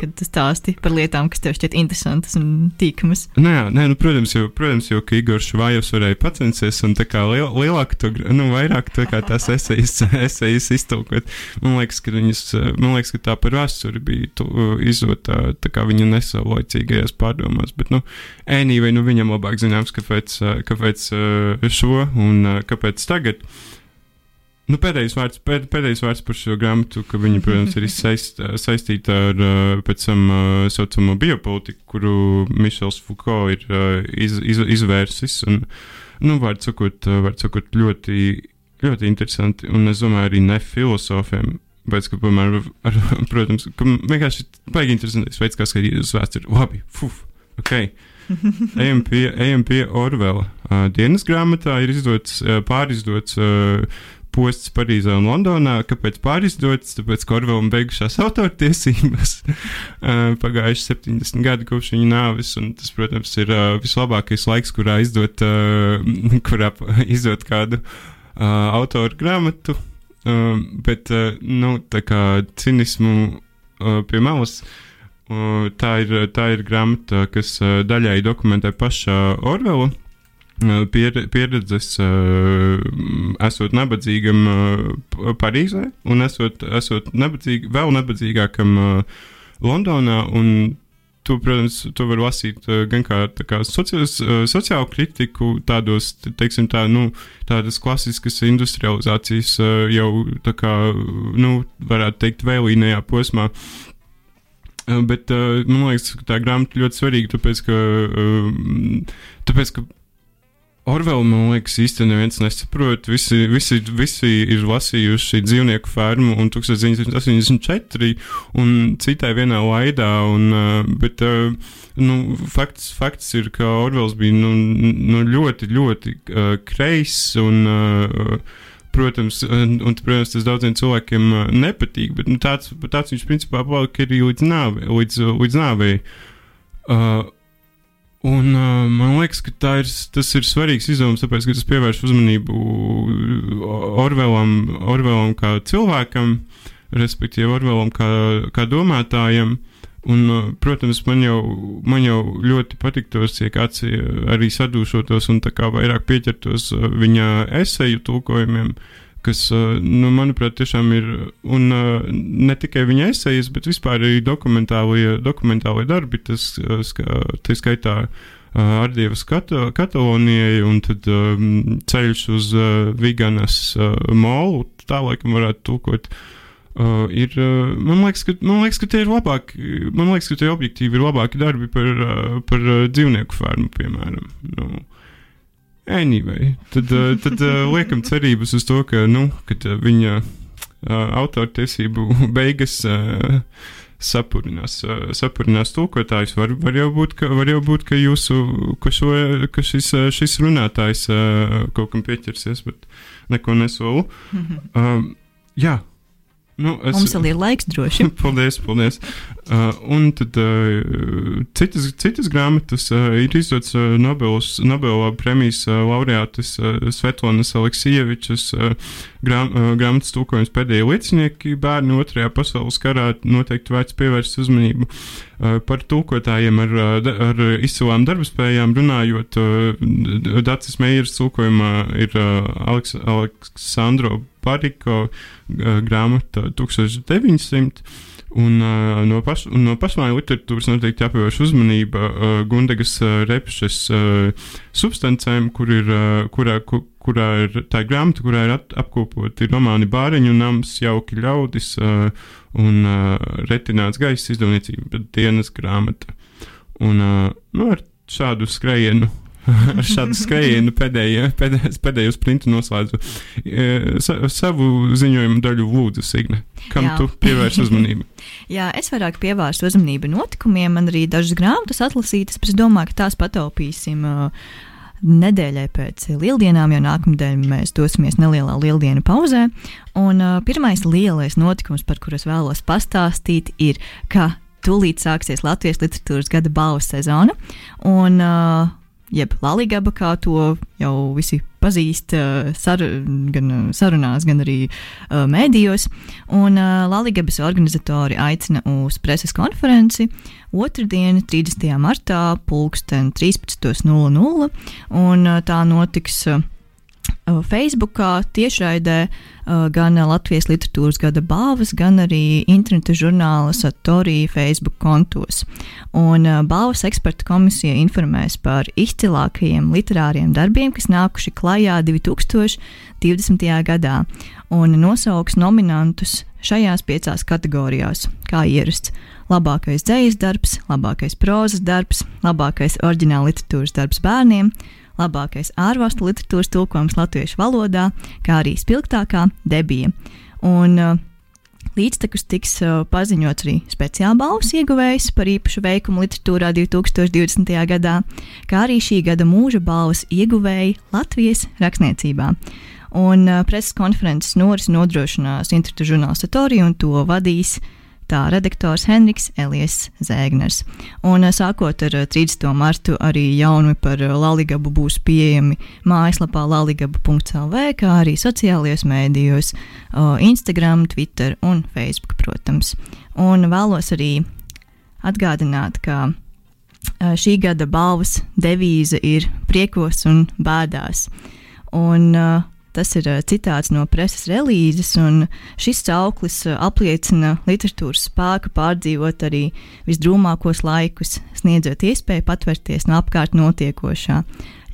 kad tu stāsti par lietām, kas tev šķiet interesantas un tīkamas. Nu jā, nē, nu, protams, jau, protams, jau ka Igors Švājovs varēja pacensties un tā kā liel, lielāk, to, nu, vairāk tā kā tās esejas, esejas iztulkot. Man liekas, ka viņas, man liekas, ka tā par vēsturi bija izdota tā kā viņa nesaulaicīgajās pārdomās. Bet, nu, anyway, nu viņam labāk zināms, kāpēc, kāpēc šo un kāpēc tagad. Nu, pēdējais, vārds, pēd, pēdējais vārds par šo grāmatu, ka viņa, protams, ir saist, saistīta ar pēc tam uh, saucamo biopolitiku, kuru Mišels Foucault ir uh, iz, iz, izvērsis. Un, nu, vārds sakot, vārds sakot, ļoti, ļoti interesanti, un es domāju, arī ne filozofiem. Bet, ka, piemēram, ar, protams, ka vienkārši baigi interesants veids, kā skatīties uz vēsturi. Labi, fuf, ok. ejam pie, ejam pie Orvela. Uh, dienas grāmatā ir izdots, uh, pārizdots uh, posts Parīzē un Londonā. Kāpēc pārizdots? Tāpēc, ka Orvelam beigušās autortiesības uh, pagājuši 70 gadi kopš viņa nāves, un tas, protams, ir uh, vislabākais laiks, kurā izdot, uh, kurā izdot kādu autoru grāmatu. Bet, nu, tā kā cinismu pie malas. Uh, Tā ir, tā ir grāmata, kas daļai dokumentē paša Orvela pieredzes, esot nabadzīgam Parīzē un esot, esot nabadzīgi, vēl nabadzīgākam Londonā. Tu, protams, to var lasīt gan kā, kā sociāls, sociālu kritiku, tādos, teiksim, tā, nu, tādas klasiskas industrializācijas jau, tā kā, nu, varētu teikt, vēlīnajā posmā. Uh, bet uh, man liekas, ka tā grāmata ļoti svarīga, tāpēc ka, uh, tāpēc, ka Orvela, man liekas, īstenībā neviens nesaprot. Visi, visi, visi ir lasījuši dzīvnieku fermu un 1984 un citai vienā laidā. Un, bet nu, fakts, fakts ir, ka Orvels bija nu, nu, ļoti, ļoti kreis un protams, un, un, protams, tas daudziem cilvēkiem uh, nepatīk, bet nu, tāds, tāds viņš principā palika arī līdz nāvei. Līdz, līdz nāvei. Uh, Un, uh, man liekas, ka ir, tas ir svarīgs izdevums, tāpēc, ka tas pievērš uzmanību Orvelam, Orvelam kā cilvēkam, respektīvi Orvelam kā, kā domātājam. Uh, Un, uh, protams, man jau, man jau ļoti patiktos, ja kāds uh, arī sadūšotos un vairāk pieķertos uh, viņa eseju tulkojumiem, kas, nu, manuprāt, tiešām ir un ne tikai viņa esejas, bet vispār arī dokumentālie, dokumentālie darbi, tas, tas skaitā Ardievas Kato, Katalonijai un tad um, ceļš uz uh, Viganas uh, molu, tā laikam varētu tulkot. Uh, Uh, ir, uh, man, liekas, ka, man liekas, ka tie ir labāki, man liekas, ka tie objektīvi ir labāki darbi par, uh, par uh, dzīvnieku fermu, piemēram. Nu, anyway, tad, uh, tad uh, liekam cerības uz to, ka, nu, kad uh, viņa uh, autortiesību beigas uh, sapurinās, uh, sapurinās tulkotājs. Var, var, jau būt, ka, var jau būt, ka, jūsu, ka, šo, ka šis, uh, šis runātājs uh, kaut kam pieķersies, bet neko nesolu. Um, jā. Nu, es, Mums vēl ir laiks, droši. paldies, paldies. Uh, un tad uh, citas, citas grāmatas uh, ir izdotas uh, Nobelas, Nobela prēmijas uh, laureātes uh, Svetlonas Aleksievičas uh, grām, uh, grāmatas tūkojums pēdējie liecinieki bērni otrajā pasaules karā noteikti vērts pievērst uzmanību. Uh, par tūkotājiem ar, uh, ar izcilām darbspējām runājot, uh, Dācis Meijers tūkojumā ir uh, Aleks, Aleksandro Pariko grāmata 1900. Un, uh, no, paš, un no pašmāju literatūras noteikti jāpievērš uzmanība uh, Gundegas uh, repšas uh, substancēm, kur ir, uh, kurā, ku, kurā ir tā grāmata, kurā ir at, apkopoti romāni Bāriņu nams, jauki ļaudis uh, un uh, retināts gaisa izdevniecība, dienas grāmata. Un uh, nu, ar šādu skrējienu ar šādu skrējienu pēdējo, pēdējos, pēdējos printu noslēdzu. E, sa, savu ziņojumu daļu lūdzu, Signe. Kam Jā. tu pievērsi uzmanību? Jā, es vairāk pievērstu uzmanību notikumiem, man arī dažas grāmatas atlasītas, bet es domāju, ka tās pataupīsim. Uh, nedēļai pēc lieldienām, jo nākamnedēļ mēs dosimies nelielā lieldienu pauzē. Un uh, pirmais lielais notikums, par kuru es vēlos pastāstīt, ir, ka tūlīt sāksies Latvijas literatūras gada balvu sezona. Un, uh, jeb Latvijas kā to jau visi pazīst uh, sar, gan sarunās, gan arī uh, mēdījos. Un uh, Latvijas organizatori aicina uz preses konferenci otrdien, 30. martā, pulksten 13.00, un uh, tā notiks. Uh, Facebookā tiešraidē gan Latvijas literatūras gada balvas, gan arī interneta žurnāla Satorija Facebook kontos. Un balvas eksperta komisija informēs par izcilākajiem literāriem darbiem, kas nākuši klajā 2020. gadā, un nosauks nominantus šajās piecās kategorijās, kā ierasts. Labākais dzīslis darbs, labākais prozas darbs, labākais oriģināla literatūras darbs bērniem, labākais ārvalstu literatūras tulkojums latviešu valodā, kā arī spilgtākā debija. Un, uh, Līdztekus tiks uh, paziņots arī speciāla balvas ieguvējs par īpašu veikumu literatūrā 2020. gadā, kā arī šī gada mūža balvas ieguvēji Latvijas rakstniecībā. Un uh, preses konferences noris nodrošinās Internetu žurnāls Satorija un to vadīs uh, tā redaktors Henriks Elijas Zēgners. Un sākot ar 30. martu arī jaunumi par Laligabu būs pieejami mājaslapā laligaba.lv, kā arī sociālajos mēdījos, Instagram, Twitter un Facebook, protams. Un vēlos arī atgādināt, ka šī gada balvas devīze ir priekos un bēdās. Un uh, Tas ir citāts no preses relīzes, un šis cauklis uh, apliecina literatūras spēku pārdzīvot arī visdrūmākos laikus, sniedzot iespēju patvērties no apkārt notiekošā,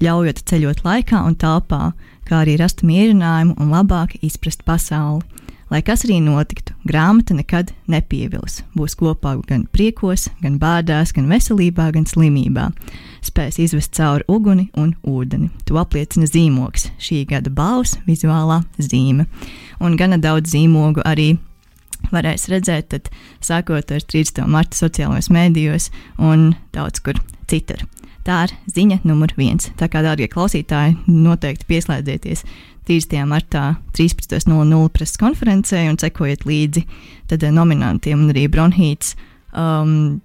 ļaujot ceļot laikā un telpā, kā arī rast mierinājumu un labāk izprast pasauli. Lai kas arī notiktu, grāmata nekad nepievils. Būs kopā gan priekos, gan bādās, gan veselībā, gan slimībā. Spēs izvest cauri uguni un ūdeni. To apliecina zīmogs, šī gada balvas vizuālā zīme. Un gana daudz zīmogu arī varēs redzēt, tad sākot ar 30. marta sociālajos mēdījos un daudz kur citur. Tā ir ziņa numur viens. Tā kā, dārgie klausītāji, noteikti pieslēdzieties 30. martā 13.00 preses konferencē un sekojiet līdzi tad, eh, nominantiem un arī Bronhīts. Um,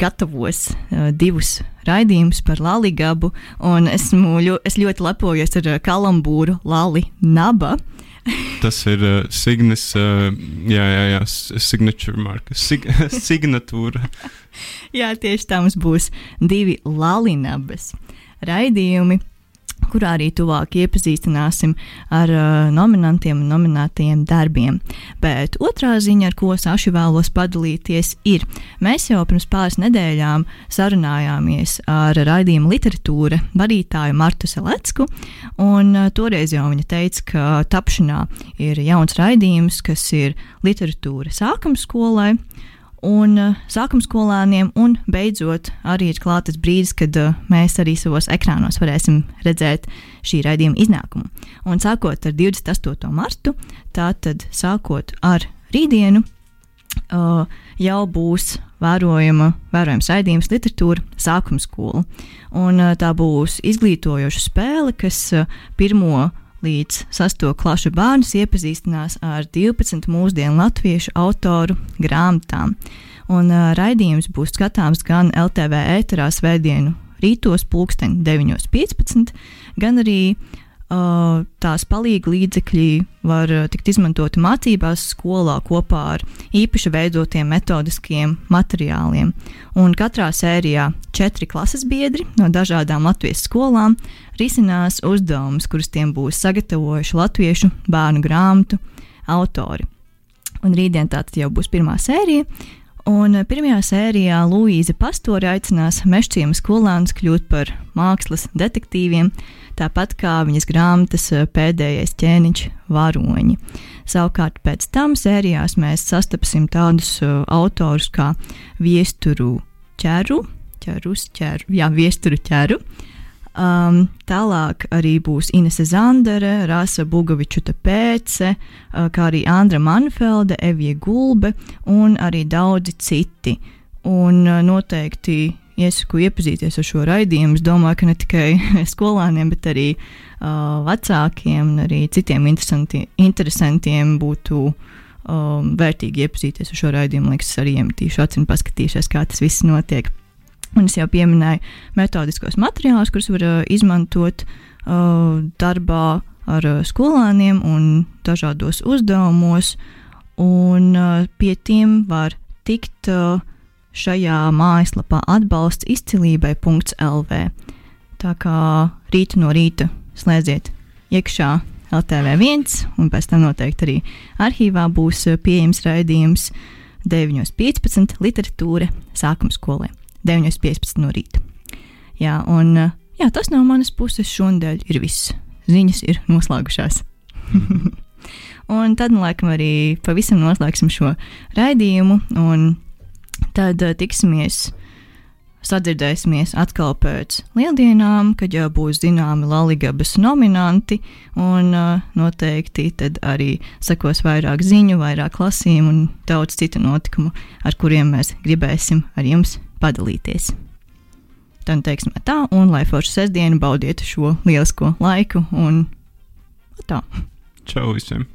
gatavos uh, divus raidījumus par Laligabu, un esmu, ļo, es ļoti lepojos ar uh, kalambūru Lali Naba. Tas ir uh, Signis, uh, jā, jā, jā, signature marka, sig signatūra. jā, tieši tā mums būs divi Lalinabas raidījumi kurā arī tuvāk iepazīstināsim ar uh, nominantiem un nominētajiem darbiem. Bet otrā ziņa, ar ko Saši vēlos padalīties, ir, mēs jau pirms pāris nedēļām sarunājāmies ar raidījumu literatūra vadītāju Martu Selecku, un uh, toreiz jau viņa teica, ka tapšanā ir jauns raidījums, kas ir literatūra sākuma skolai un uh, sākuma skolāniem, un beidzot arī ir klāts brīdis, kad uh, mēs arī savos ekrānos varēsim redzēt šī raidījuma iznākumu. Un sākot ar 28. martu, tātad sākot ar rītdienu, uh, jau būs vērojama, vērojams raidījums literatūra sākuma skola. Un, tā būs izglītojoša spēle, kas pirmo līdz 6. klašu bērnus iepazīstinās ar 12 mūsdienu latviešu autoru grāmatām. Un uh, raidījums būs skatāms gan LTV ēterā svētdienu rītos, pulksten 9.15, gan arī tās palīga līdzekļi var uh, tikt izmantoti mācībās skolā kopā ar īpaši veidotiem metodiskiem materiāliem. Un katrā sērijā četri klases biedri no dažādām Latvijas skolām risinās uzdevumus, kurus tiem būs sagatavojuši latviešu bērnu grāmatu autori. Un rītdien tā jau būs pirmā sērija, Un pirmajā sērijā Luīza Pastori aicinās mežciemas skolēnus kļūt par mākslas detektīviem, tāpat kā viņas grāmatas pēdējais ķēniņš varoņi. Savukārt pēc tam sērijās mēs sastapsim tādus autorus kā Viesturu ķeru, ķerus, ķeru, jā, Viesturu ķeru, Um, tālāk arī būs Inese Zandere, Rasa Bugavičuta pēce, uh, kā arī Andra Manfelde, Evija Gulbe un arī daudzi citi. Un uh, noteikti iesaku iepazīties ar šo raidījumu. Es domāju, ka ne tikai skolāniem, bet arī uh, vecākiem un arī citiem interesantiem būtu um, vērtīgi iepazīties ar šo raidījumu. Liekas, arī iemetīšu acis un paskatīšos, kā tas viss notiek. Un es jau pieminēju metodiskos materiālus, kurus var uh, izmantot uh, darbā ar uh, skolāniem un dažādos uzdevumos. Un uh, pie tiem var tikt uh, šajā mājaslapā atbalsts izcilībai.lv. Tā kā rīta no rīta slēdziet iekšā LTV1, un pēc tam noteikti arī arhīvā būs eh, pieejams raidījums 9.15. literatūra sākuma skolē 9.15 no rīta. Jā, un eh, jā, tas no manas puses šonadēļ ir viss. Ziņas ir noslēgušās. un tad, nu, laikam, arī pavisam noslēgsim šo raidījumu, un tad uh, tiksimies sadzirdēsimies atkal pēc lieldienām, kad jau būs zināmi Latvijas nominanti, un uh, noteikti tad arī sekos vairāk ziņu, vairāk lasījumu un daudz citu notikumu, ar kuriem mēs gribēsim ar jums padalīties. Tad teiksim tā, un lai foršu sestdienu baudiet šo lielisko laiku, un tā. Čau visiem!